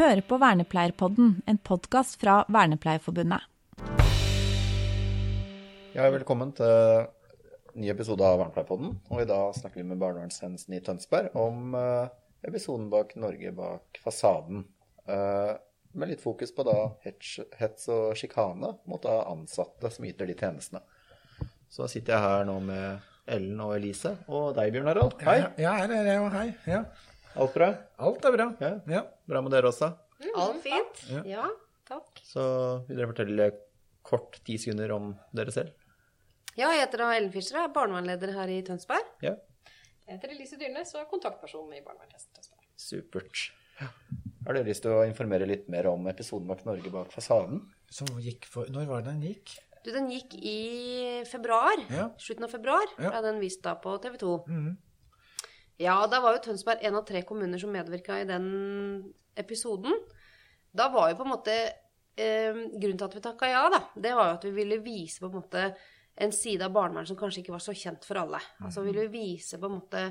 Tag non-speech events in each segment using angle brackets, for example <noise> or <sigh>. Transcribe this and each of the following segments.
hører på Vernepleierpodden, en podkast fra Vernepleierforbundet. Ja, velkommen til ny episode av Vernepleierpodden. Og i dag snakker vi med barnevernstjenesten i Tønsberg om uh, episoden bak Norge bak fasaden. Uh, med litt fokus på da hets, hets og sjikane mot da ansatte som yter de tjenestene. Så sitter jeg her nå med Ellen og Elise, og deg, Bjørn Harald. Hei. Ja, ja, her er jeg, og hei. Ja. Alt bra? Alt er bra. Ja. Ja. Bra med dere også? Alt fint. Ja. Ja, takk. Så vil dere fortelle kort ti sekunder om dere selv? Ja, jeg heter Ellen Fischer, jeg er barnevernleder her i Tønsberg. Ja, Jeg heter Elise Dyrnes og er kontaktperson i Barnevernstjenesten Tønsberg. supert. Ja. Har dere lyst til å informere litt mer om episoden bak Norge bak fasaden? Som gikk for Når var det den gikk? Du, den gikk i februar. Ja. Slutten av februar Ja. ble den vist da på TV 2. Mhm. Ja, da var jo Tønsberg en av tre kommuner som medvirka i den episoden. Da var jo på en måte eh, Grunnen til at vi takka ja, da, det var jo at vi ville vise på en måte en side av barnevernet som kanskje ikke var så kjent for alle. Altså vi ville vise på en måte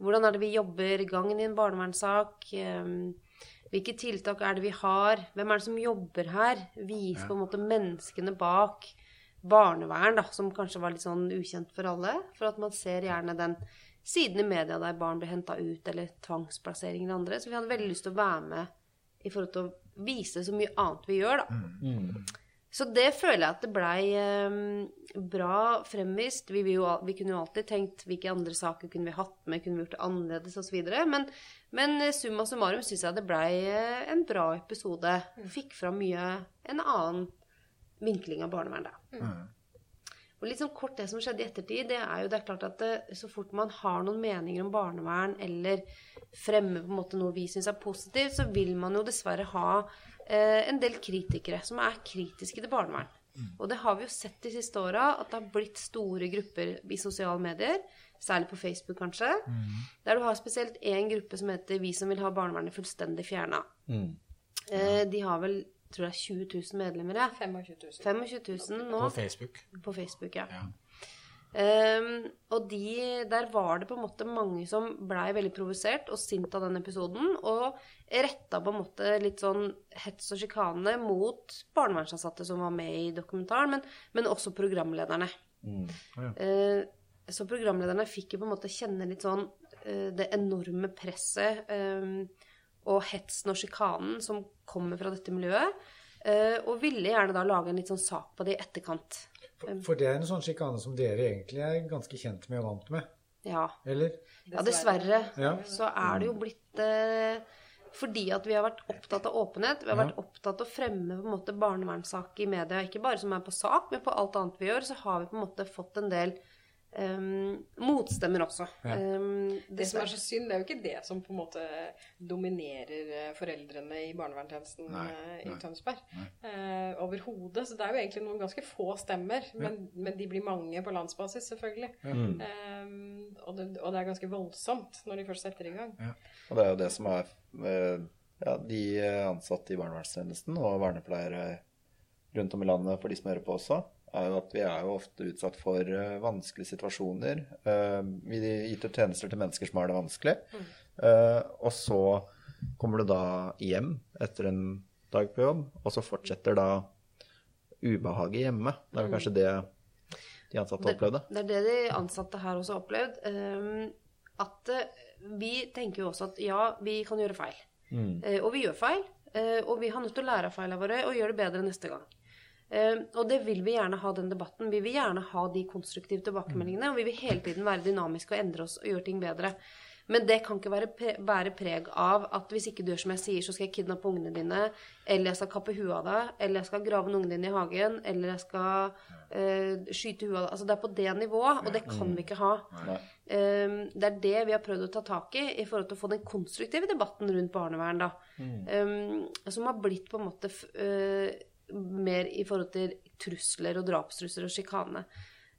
hvordan er det vi jobber, gangen i en barnevernssak. eh, hvilke tiltak er det vi har? Hvem er det som jobber her? Vise på en måte menneskene bak barnevern, da, som kanskje var litt sånn ukjent for alle. For at man ser gjerne den siden i media der barn ble henta ut, eller tvangsplassering eller andre. Så vi hadde veldig lyst til å være med i forhold til å vise så mye annet vi gjør, da. Så det føler jeg at det blei eh, bra fremvist. Vi, vi, jo, vi kunne jo alltid tenkt hvilke andre saker kunne vi hatt med, kunne vi gjort det annerledes osv. Men, men eh, summa summarum syns jeg det blei eh, en bra episode. Fikk fram mye en annen vinkling av barnevern, da. Og litt sånn kort det som skjedde i ettertid, det er jo det er klart at det, så fort man har noen meninger om barnevern, eller fremmer på en måte noe vi syns er positivt, så vil man jo dessverre ha eh, en del kritikere som er kritiske til barnevern. Og det har vi jo sett de siste åra, at det har blitt store grupper i sosiale medier, særlig på Facebook kanskje, der du har spesielt én gruppe som heter Vi som vil ha barnevernet fullstendig fjerna. Eh, de har vel, tror det er 20 000 medlemmer, ja. 25 000. 25 000 nå. På Facebook. På Facebook, ja. Ja. Um, og de, der var det på en måte mange som blei veldig provosert og sint av den episoden, og retta på en måte litt sånn hets og sjikane mot barnevernsansatte som var med i dokumentaren, men, men også programlederne. ja. uh, så programlederne fikk jo på en måte kjenne litt sånn uh, det enorme presset eh, og hetsen og sjikanen som kommer fra dette miljøet, eh, og ville gjerne da lage en litt sånn sak på det i etterkant. For, for det er en sånn sjikane som dere egentlig er ganske kjent med og vant med, Ja. eller? Ja, dessverre Ja. så er det jo blitt eh, fordi at vi har vært opptatt av åpenhet. Vi har vært opptatt av å fremme på en måte barnevernssak i media, ikke bare som er på sak, men på alt annet vi gjør, så har vi på en måte fått en del eh, motstemmer også. Ja. Um, Det som er så synd, det er jo ikke det som på en måte dominerer eh, foreldrene i barnevernstjenesten eh, i Tønsberg. Uh, Overhodet. Så det er jo egentlig noen ganske få stemmer, men, men de blir mange på landsbasis, selvfølgelig. Eh, og, det, og det er ganske voldsomt når de først setter i gang. Og det er jo det som er ja, de ansatte i barnevernstjenesten og vernepleiere rundt om i landet for de som hører på også, er jo at vi er jo ofte utsatt for eh, vanskelige situasjoner. Eh, vi yter tjenester til mennesker som har det vanskelig. Eh, og så kommer du da hjem etter en dag på jobb, og så fortsetter da ubehaget hjemme. Det er vel kanskje det de ansatte opplevde. Det er det de ansatte her også har opplevd. eh, at vi tenker jo også at ja, vi kan gjøre feil. Eh, og vi gjør feil. Uh, og vi har nødt til å lære av feilene våre og gjøre det bedre neste gang. Eh, og det vil vi gjerne ha, den debatten. Vi vil gjerne ha de konstruktive tilbakemeldingene. Og vi vil hele tiden være dynamiske og endre oss og gjøre ting bedre. Men det kan ikke være, pre bære preg av at hvis ikke du gjør som jeg sier, så skal jeg kidnappe ungene dine, eller jeg skal kappe huet av deg, eller jeg skal grave ungene dine i hagen, eller jeg skal uh, skyte huet av deg. Altså det er på det nivået, og det kan vi ikke ha. Um, det er det vi har prøvd å ta tak i i forhold til å få den konstruktive debatten rundt barnevern. da. Um, som har blitt på en måte uh, mer i forhold til trusler og drapstrusler og sjikane.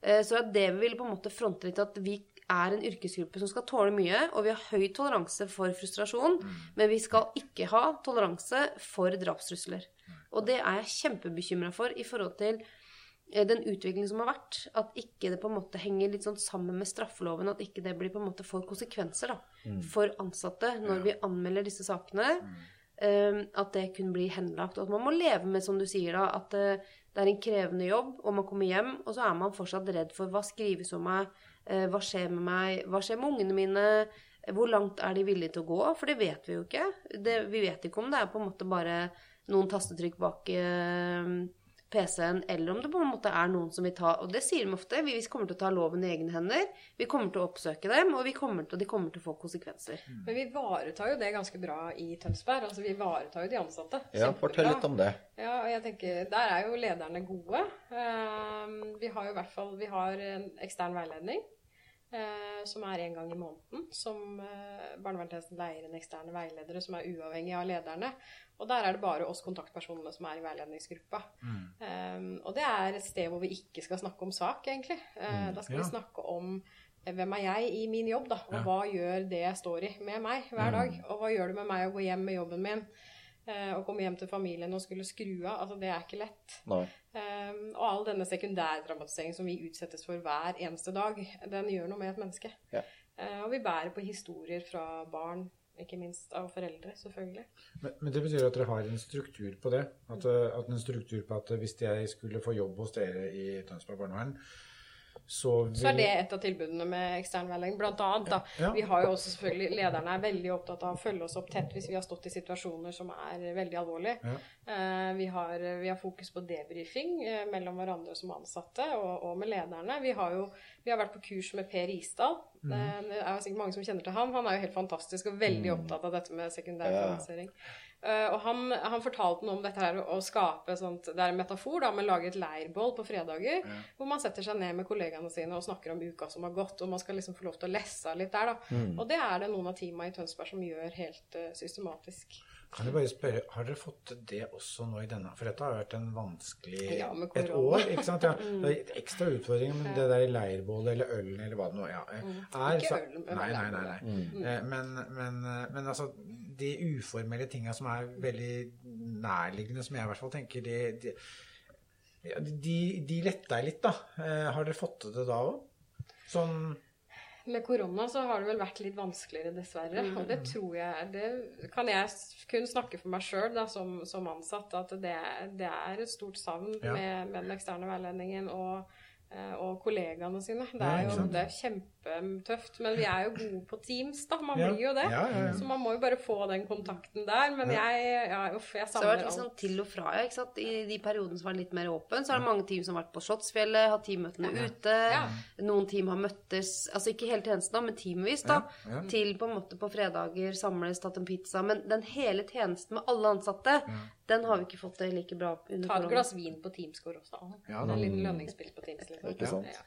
Uh, så det vi vil på en måte fronte litt, at vi er en yrkesgruppe som skal tåle mye, og vi har høy toleranse for frustrasjon, men vi skal ikke ha toleranse for drapstrusler. Og det er jeg kjempebekymra for i forhold til eh, den utviklingen som har vært, at ikke det på en måte henger litt sånn sammen med straffeloven, at ikke det blir på en måte får konsekvenser da, for ansatte når vi anmelder disse sakene. Eh, at det kunne bli henlagt. Og at man må leve med, som du sier da, at eh, det er en krevende jobb, og man kommer hjem, og så er man fortsatt redd for hva skrives om meg, eh, hva skjer med meg, hva skjer med ungene mine, hvor langt er de villige til å gå? For det vet vi jo ikke. Det, vi vet ikke om det er på en måte bare noen tastetrykk bak eh, PC-en, eller om det på en måte er noen som vil ta Og det sier de ofte. Vi, vi kommer til å ta loven i egne hender. Vi kommer til å oppsøke dem, og vi kommer til, de kommer til å få konsekvenser. Men vi ivaretar jo det ganske bra i Tønsberg. Altså vi ivaretar jo de ansatte. Ja, Kjempebra. fortell litt om det. Ja, og jeg tenker, Der er jo lederne gode. Ehm, vi har jo i hvert fall vi har en ekstern veiledning. Eh, som er en gang i måneden. Som uh, barnevernstjenesten leier inn eksterne veiledere som er uavhengige av lederne. Og der er det bare oss kontaktpersonene som er i veiledningsgruppa. Ehm, og det er et sted hvor vi ikke skal snakke om sak, egentlig. Eh, da skal Ja. vi snakke om eh, hvem er jeg i min jobb, da? Og Ja. hva gjør det jeg står i, med meg hver dag? Og hva gjør det med meg å gå hjem med jobben min? Eh, Og komme hjem til familien og skulle skru av. Altså, det er ikke lett. Um, og all denne sekundærdramatiseringen som vi utsettes for hver eneste dag, den gjør noe med et menneske. Ja. Eh, og vi bærer på historier fra barn, ikke minst av foreldre, selvfølgelig. Men, men det betyr at dere har en struktur på det? At, at en struktur på at hvis jeg skulle få jobb hos dere i Tønsberg barnevern, så vi... Så er det et av tilbudene med ekstern veiledning. Blant annet, da. Ja. Vi har jo også selvfølgelig, Lederne er veldig opptatt av å følge oss opp tett hvis vi har stått i situasjoner som er veldig alvorlige. Ja. Eh, vi, har, vi har fokus på debrifing eh, mellom hverandre som ansatte og, og med lederne. Vi har jo vi har vært på kurs med Per Isdal. Mm. Eh, det er jo sikkert mange som kjenner til ham. Han er jo helt fantastisk og veldig opptatt av dette med sekundær Ja. Eh, og han, han fortalte noe om dette her å skape sånt Det er en metafor, da, men lage et leirbål på fredager. Hvor man setter seg ned med kollegaene sine og snakker om uka som har gått. Og man skal liksom få lov til å lesse av litt der, da. Og det er det noen av teama i Tønsberg som gjør helt uh, systematisk. Kan jeg bare spørre, Har dere fått det også nå i denne? For dette har vært en vanskelig Ja, et år. ikke sant? Ja. <laughs> Det er ekstra utfordring, men det der leirbålet eller ølen eller hva det nå ja, er Ikke ølen, men Nei, nei, nei. nei. Mm. Eh, Men, men, men altså, de uformelle tinga som er veldig nærliggende, som jeg i hvert fall tenker, de, de, de, de letta litt, da. Eh, Har dere fått til det da òg? Sånn Med korona så har det vel vært litt vanskeligere, dessverre. Og det tror jeg Det kan jeg kun snakke for meg sjøl som, som ansatt, at det, det er et stort savn Ja. med, med den eksterne veiledningen og, og kollegaene sine. Det er jo det er kjempetøft. Men vi er jo gode på Teams, da. Man Ja. blir jo det. Ja, ja, ja. Så man må jo bare få den kontakten der. Men jeg, ja, uff, jeg Så det har savner vært liksom alt. til og fra, ja, ikke sant? I de periodene som var litt mer åpen, så er det mange team som har vært på Slottsfjellet, hatt teammøtene ute. Ja. Noen team har møttes, altså ikke hele tjenesten, da, men teamvis, da. Ja, ja. Til på en måte på fredager, samles, tatt en pizza. Men den hele tjenesten med alle ansatte, den har vi ikke fått det like bra under Ta et glass vin på Teamscore også. Ja, en liten lønningsspill på Teams. Liksom. Ikke sant?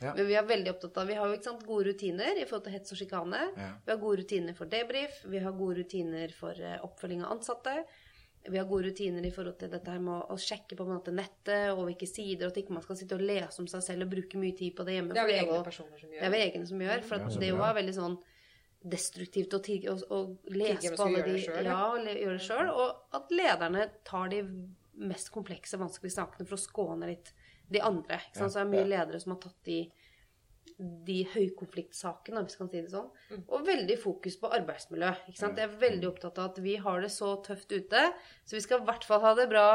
Ja. Men vi er veldig opptatt av Vi har jo ikke sant, gode rutiner i forhold til hets og sjikane. Ja. Vi har gode rutiner for debrief. Vi har gode rutiner for eh, oppfølging av ansatte. Vi har gode rutiner i forhold til dette her med å, å sjekke på en måte nettet og hvilke sider, og at ikke man skal sitte og lese om seg selv og bruke mye tid på det hjemme. Det er vi egne personer som gjør. det er vi egne som gjør. For at Ja, så det jo er veldig sånn destruktivt å, tigge, å, å lese på alle de selv, ja. Le- gjøre det sjøl. Og at lederne tar de mest komplekse, vanskelige sakene for å skåne litt de andre. Ikke sant? Så det er mye ledere som har tatt de de høykonfliktsakene, hvis vi kan si det sånn. Mm. Og veldig fokus på arbeidsmiljø. Ikke sant? Jeg er veldig opptatt av at vi har det så tøft ute, så vi skal i hvert fall ha det bra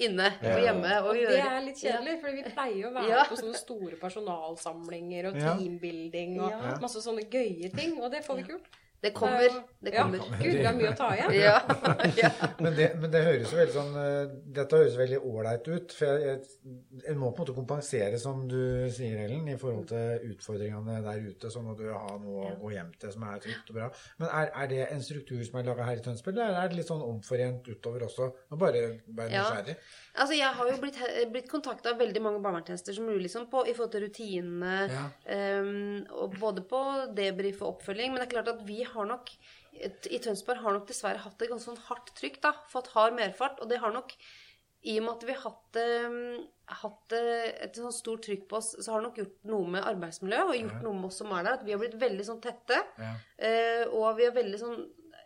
inne og hjemme. Og Og det er litt kjedelig, for vi pleier å være Ja. på sånne store personalsamlinger og teambuilding og Ja. masse sånne gøye ting, og det får vi ikke gjort. Det kommer. Det Ja. Gud, det er mye å ta igjen. Ja. <laughs> ja. Men det, men det høres jo veldig sånn eh, Dette høres veldig ålreit ut. For jeg, jeg, jeg, må på en måte kompensere, som du sier, Ellen, i forhold til utfordringene der ute. Sånn at du har noe å gå hjem til som er trygt og bra. Men er, er det en struktur som er laga her i Tønsberg, eller er det litt sånn omforent utover også? Nå bare, bare Ja. Altså, jeg har jo blitt, blitt kontakta av veldig mange barnevernstjenester som lurer liksom på i forhold til rutinene, Ja. ehm, og både på debrief og oppfølging. Men det er klart at vi har nok i Tønsberg har nok dessverre hatt et ganske sånn hardt trykk, da. Fått hard merfart. Og det har nok i og med at vi har hatt, ehm, hatt eh, et sånn stort trykk på oss, så har det nok gjort noe med arbeidsmiljøet, og gjort noe med oss som er der. At vi har blitt veldig sånn tette. Ja. Eh, og vi er veldig sånn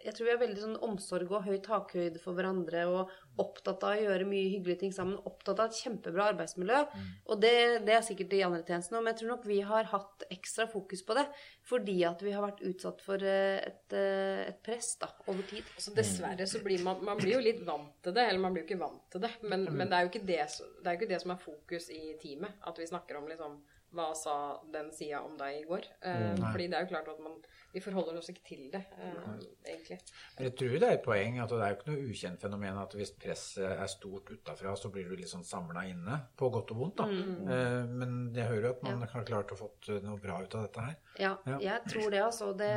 jeg tror vi har veldig sånn omsorg og høy takhøyde for hverandre. Og, opptatt av å gjøre mye hyggelige ting sammen, opptatt av et kjempebra arbeidsmiljø. Mm. Og det, det er sikkert i andre tjenester òg, men jeg tror nok vi har hatt ekstra fokus på det fordi at vi har vært utsatt for eh, et, eh, et press da, over tid. Altså, dessverre så blir man, man blir jo litt vant til det, eller man blir jo ikke vant til det. Men, men det, er jo ikke det, det er jo ikke det som er fokus i teamet. At vi snakker om liksom hva sa den sida om deg i går? Eh, fordi det er jo klart at man Vi forholder oss ikke til det, eh, egentlig. Men jeg tror det er et poeng at det er jo ikke noe ukjent fenomen at hvis presset er stort utafra, så blir du litt sånn samla inne, på godt og vondt. da. Eh, Men jeg hører jo at man har klart å fått noe bra ut av dette her. Ja, Ja. jeg tror det, altså. Det,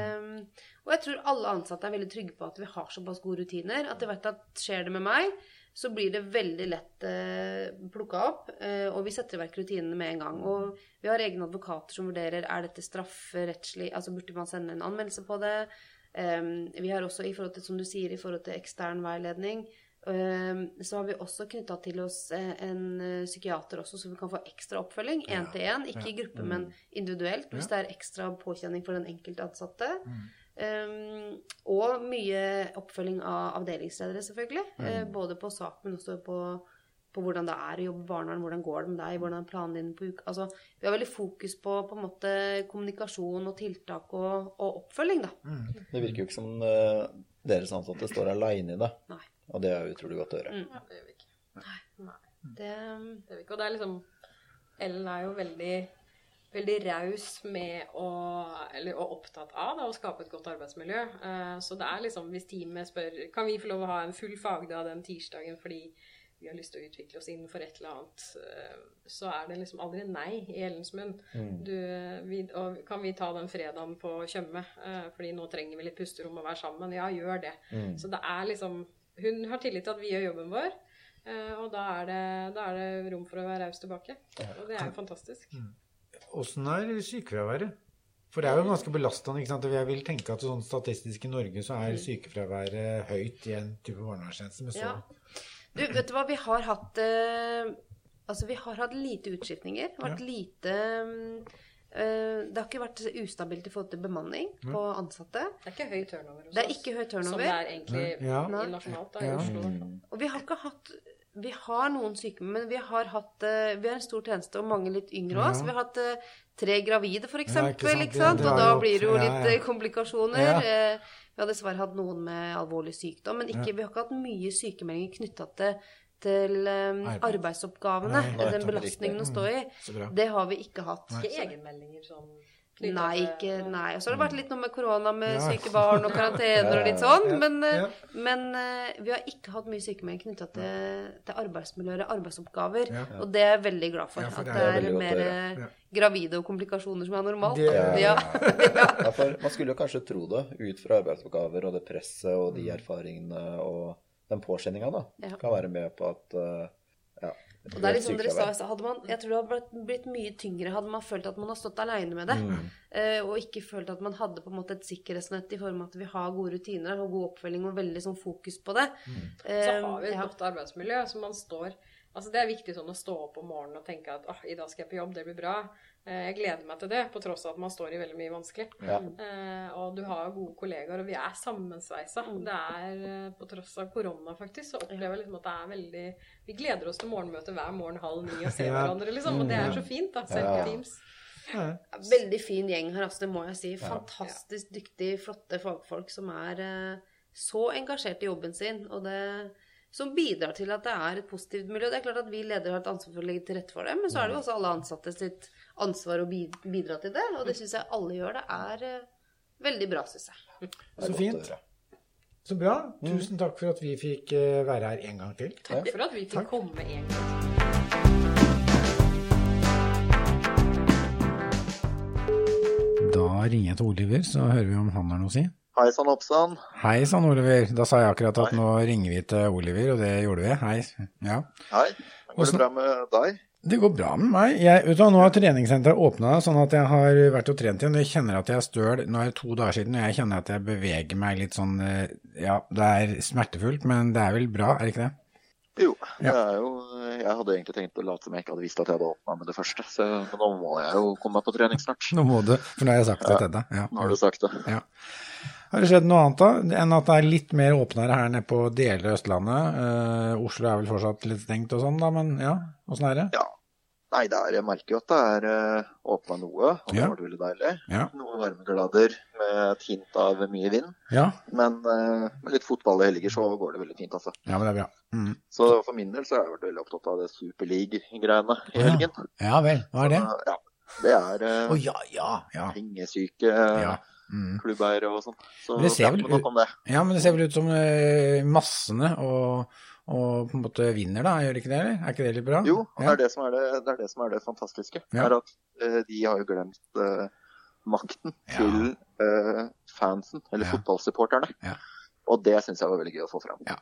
og jeg tror alle ansatte er veldig trygge på at vi har såpass gode rutiner. At de vet at skjer det med meg, så blir det veldig lett eh, plukka opp. Eh, og vi setter i verk rutinene med en gang. Og vi har egne advokater som vurderer er dette strafferettslig, altså burde man sende en anmeldelse på det. Eh, vi har også i forhold til, som du sier, i forhold til ekstern veiledning. eh, Så har vi også knytta til oss eh, en eh, psykiater også, så vi kan få ekstra oppfølging. Én til én. Ikke i gruppe, men individuelt. Hvis det er ekstra påkjenning for den enkelte ansatte. Um, og mye oppfølging av avdelingsledere, selvfølgelig. Eh, både på sak, men også på, på hvordan det er å jobbe i barnevern. Hvordan går det med deg? Hvordan er planen din på uka? Altså, vi har veldig fokus på, på en måte, kommunikasjon og tiltak og, og oppfølging, da. Det virker jo ikke som uh, deres ansatte står aleine i det. Nei. Og det er utrolig godt å høre. Ja, det gjør vi ikke. Det, Det gjør vi ikke. Og det er liksom Ellen er jo veldig veldig raus med å Eller og opptatt av da, å skape et godt arbeidsmiljø. Uh, så det er liksom Hvis teamet spør Kan vi få lov å ha en full fagdag den tirsdagen fordi vi har lyst til å utvikle oss innenfor et eller annet, uh, så er det liksom aldri nei i Ellens munn. Du, vi, og kan vi ta den fredagen på Tjøme, uh, fordi nå trenger vi litt pusterom og være sammen? Ja, gjør det. Så det er liksom Hun har tillit til at vi gjør jobben vår. Eh, og da er, det, da er det rom for å være raus tilbake. Og det er jo fantastisk. Åssen er sykefraværet? For det er jo ganske belastende. ikke sant? Jeg vil tenke at sånn statistisk i Norge så er sykefraværet høyt i en type barnevernstjeneste. Ja. Du, vet du hva, vi har hatt eh, Altså, vi har hatt lite utskiftninger. Vært lite mm, eh, Det har ikke vært ustabilt i forhold til bemanning på ansatte. Det er ikke høy turnover hos Det er ikke høy turnover. Som det er egentlig Ja. i nasjonalt da, i Ja. Oslo. Og vi har ikke hatt Vi har noen syke, men vi har hatt eh, Vi har en stor tjeneste og mange litt yngre òg. Ja. Vi har hatt eh, tre gravide, for Ja, eksempel. ikke sant? ikke sant? Det- det Og da blir det jo litt ja. eh, komplikasjoner. Ja. Vi har dessverre hatt noen med alvorlig sykdom, men ikke, vi har ikke hatt mye sykemeldinger knytta til, til um, arbeidsoppgavene. Nei, nei, den belastningen å stå i. Det har vi ikke hatt. Ikke egenmeldinger sånn Nei, ikke, nei. Og så har det vært litt noe med korona med Ja. syke barn og karantener og litt sånn. Men, eh, ja. men eh, vi har ikke hatt mye sykemelding knytta til, til arbeidsmiljø eller arbeidsoppgaver. Ja. Og det er jeg veldig glad for. At det er er, mer eh, gravide og komplikasjoner som er normalt. <laughs> Ja. For man skulle jo kanskje tro det, ut fra arbeidsoppgaver og det presset og de erfaringene og den påkjenninga, da, kan være med på at ja, Og det er liksom dere sa, hadde man, Jeg tror det hadde blitt mye tyngre hadde man følt at man har stått aleine med det. Mm. Eh, og ikke følt at man hadde på en måte et sikkerhetsnett i form av at vi har gode rutiner og god oppfølging og veldig sånn fokus på det. Mm. Så har vi et ja. godt arbeidsmiljø, så man står Altså Det er viktig sånn å stå opp om morgenen og tenke at oh, i dag skal jeg på jobb, det blir bra. Eh, Jeg gleder meg til det, på tross av at man står i veldig mye vanskelig. Ja. Eh, og du har gode kollegaer, og vi er sammensveisa. Mm. Det er eh, på tross av korona, faktisk, så opplever jeg liksom at det er veldig Vi gleder oss til morgenmøte hver morgen halv ni og ser <laughs> Ja. hverandre, liksom. Og det er så fint, da, selv Ja. på Teams. Ja. Veldig fin gjeng her, altså, det må jeg si. Fantastisk dyktige, flotte fagfolk som er eh, så engasjert i jobben sin. Og det, som bidrar til at det er et positivt miljø. Det er klart at Vi ledere har et ansvar for å legge til rette for det, men så er det jo også alle ansatte sitt ansvar å bidra til det. Og det syns jeg alle gjør. Det er eh, veldig bra, syns jeg. Så fint. Så bra. Tusen takk for at vi fikk eh, være her en gang til. Takk for at vi fikk Takk. komme en gang. Ringer jeg til Oliver, så hører vi om han har noe å si. Hei sann, Oppsann. Hei sann, Oliver. Da sa jeg akkurat at nå ringer vi til Oliver, og det gjorde vi. Hei. Ja. Hei. Går det bra med deg? Det går bra med meg. Jeg, vet du, nå har treningssenteret åpna, sånn at jeg har vært og trent igjen. Jeg kjenner at jeg er støl. Nå er det to dager siden, og jeg kjenner at jeg beveger meg litt sånn eh, Ja, det er smertefullt, men det er vel bra, er det ikke det? Jo, Ja. jeg, jo, jeg hadde egentlig tenkt å late som jeg ikke hadde visst at jeg hadde åpna med det første. Så, nå må jeg jo komme meg på trening snart. Nå må du, for nå har jeg sagt det til deg. Ja. Nå har du sagt det. Ja. Har det skjedd noe annet da, enn at det er litt mer åpnere her nede på deler av Østlandet? Eh, Oslo er vel fortsatt litt stengt og sånn, da, men ja, åssen er det? Ja. Nei, det er, jeg merker jo at det er uh, åpna noe, og det Ja. var veldig deilig. Ja. Noen varmeglader med et hint av mye vind. Ja, Men uh, med litt fotball i helger så går det veldig fint, altså. ja men det er bra. Mm. Så for min del så har jeg vært veldig opptatt av det Superleague-greiene i helgen. Ja vel, hva er det? Så, ja, det er uh, oh, ja, ja, ja. pengesyke ja. Mm. klubbeiere og sånn. Så Men det ser vel det. Ja, men det ser vel ut som uh, massene og, og på en måte vinner, da, gjør ikke det? eller? Er ikke det litt bra? Jo, og det er det som er det, det, er det, som er det fantastiske. Ja. er at uh, De har jo glemt uh, makten Ja. til uh, fansen, eller Ja. fotballsupporterne. Ja. Og det syns jeg var veldig gøy å få fram. Ja.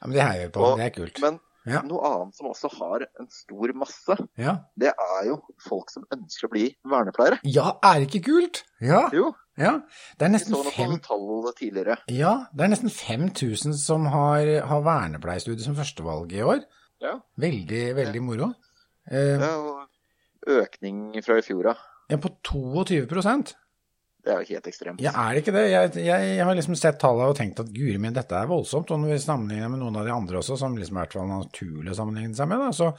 ja, men det heier vi på. Og- det er kult. Men Ja. noe annet som også har en stor masse, Ja. det er jo folk som ønsker å bli vernepleiere. ja, er det ikke kult? Ja, Jo, ja. Det er vi nesten så noe fem tall tidligere. Ja, det er nesten 5000 som har, har vernepleierstudie som førstevalg i år. Ja. Veldig, veldig moro. Eh, Ja, og økning fra i fjor av. ja, på 22 Det er jo helt ekstremt. Ja, er det ikke det? Jeg, jeg, jeg har liksom sett tallene og tenkt at guri min, dette er voldsomt. Og når vi sammenligner med noen av de andre også, som liksom i hvert fall naturlig å sammenligne seg med, da, så,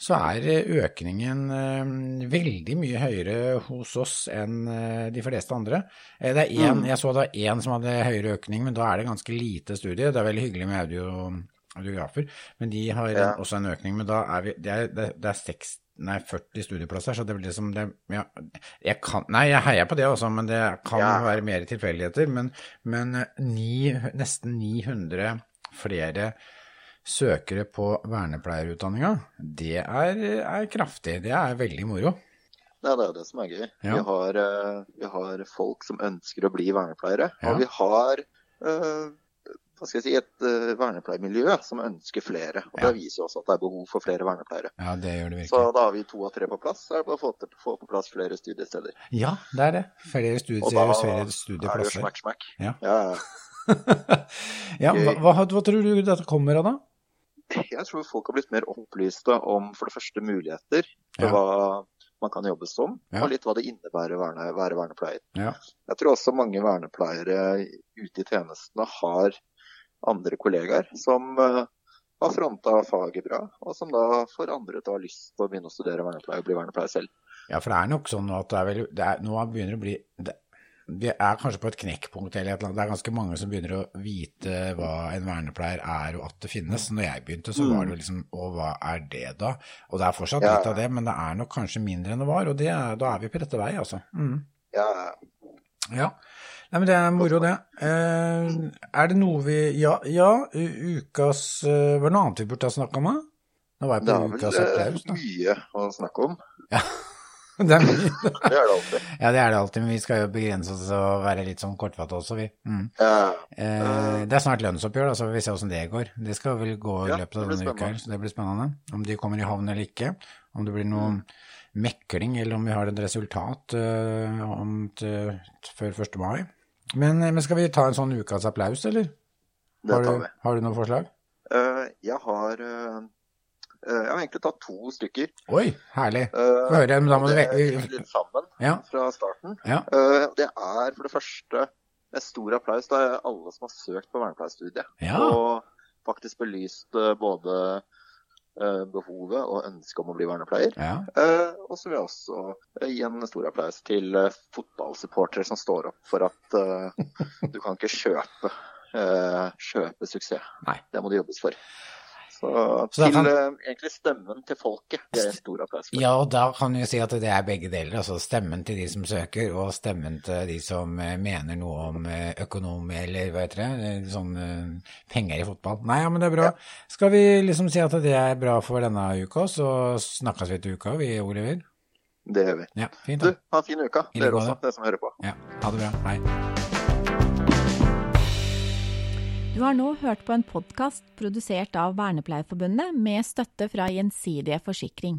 så er økningen eh, veldig mye høyere hos oss enn eh, de fleste andre. Eh, det er en, Jeg så det var én som hadde høyere økning, men da er det ganske lite studie. Det er veldig hyggelig med audio, audiografer, men de har Ja. også en økning. Men da er vi Det er, det, er seks, nei, 40 studieplasser, så det blir liksom det, ja, jeg kan, Nei, jeg heier på det også, men det kan Ja. være mer tilfeldigheter. Men, men eh, ni, nesten 900 flere søkere på vernepleierutdanninga, det er, er kraftig. Det er veldig moro. Det er det som er gøy. Ja. Vi, har, eh, vi har folk som ønsker å bli vernepleiere. Ja. Og vi har eh, hva skal jeg si, et uh, vernepleiermiljø som ønsker flere. Og Ja. Det viser også at det er behov for flere vernepleiere. Ja, det gjør det Så virkelig. da har vi to av tre på plass. Så er det bare å få, til, få på plass flere studiesteder. Ja, det er det. Flere studiesteder Og da studier, flere er det jo studieplasser. smack, smack. Ja. Ja, ja, <laughs> hva, hva tror du dette kommer av, da? <laughs> jeg tror folk har blitt mer opplyste om for det første muligheter for Ja. hva man kan jobbe som, Ja. og litt hva det innebærer å være, være vernepleier. Ja. Jeg tror også mange vernepleiere ute i tjenestene har andre kollegaer som eh, har fronta faget bra, og som da får andre til å ha lyst til å begynne å studere vernepleie og bli vernepleier selv. Ja, for det er nok sånn at det er vel, det er, nå begynner det å bli det, Vi er kanskje på et knekkpunkt eller et eller. Det er ganske mange som begynner å vite hva en vernepleier er og at det finnes. Når jeg begynte, så var det jo liksom Å, hva er det da? Og det er fortsatt Ja. litt av det, men det er nok kanskje mindre enn det var. Og det er, da er vi på rette vei, altså. Mm. Ja, Ja. Nei, men det er moro, det. Eh, er det noe vi Ja, ja ukas eh, Var det noe annet vi burde ha snakka om, da? Nå var jeg det på er ukas vel eh, mye å snakke om. <laughs> Det er mye. <laughs> Det er det alltid. Ja, det er det alltid, men vi skal jo begrense oss og være litt sånn kortfattet også, vi. Mm. Ja, Eh, det er snart lønnsoppgjør, da, så vi ser se åssen det går. Det skal vel gå i løpet av denne uka her, så det blir spennende. Om de kommer i havn eller ikke. Om det blir noe mekling, eller om vi har et resultat uh, om til, før 1. mai. Men, men skal vi ta en sånn ukas applaus, eller? det Har tar du, vi. har du noe forslag? Uh, Jeg har eh, eh, Jeg har egentlig tatt to stykker. Oi, herlig. Eh, Få høre, dem er litt sammen Ja, fra starten. ja. Eh, Det er for det første en stor applaus til alle som har søkt på vernepleierstudiet. Ja. Og faktisk belyst eh, både eh, behovet og ønsket om å bli vernepleier. Eh, Og så vil jeg også eh, gi en stor applaus til eh, fotballsupportere som står opp for at eh, du kan ikke kjøpe, eh, kjøpe suksess. Nei. Det må det jobbes for. Så, Så til kan- eh, egentlig stemmen til folket, det er en stor applaus for. Ja, og da kan vi si at det er begge deler. Altså stemmen til de som søker, og stemmen til de som eh, mener noe om økonom økonomi, eller hva heter det, eh, sånn eh, penger i fotball. Nei, ja, men det er bra. Skal vi liksom si at det er bra for denne uka, så snakkes vi til uka, vi, Oliver? Det gjør vi. Ja, fint Du, ha en fin uke, dere også, dere som hører på. Ja, ha det bra. Hei. Du har nå hørt på en podkast produsert av Vernepleierforbundet med støtte fra Gjensidige forsikring.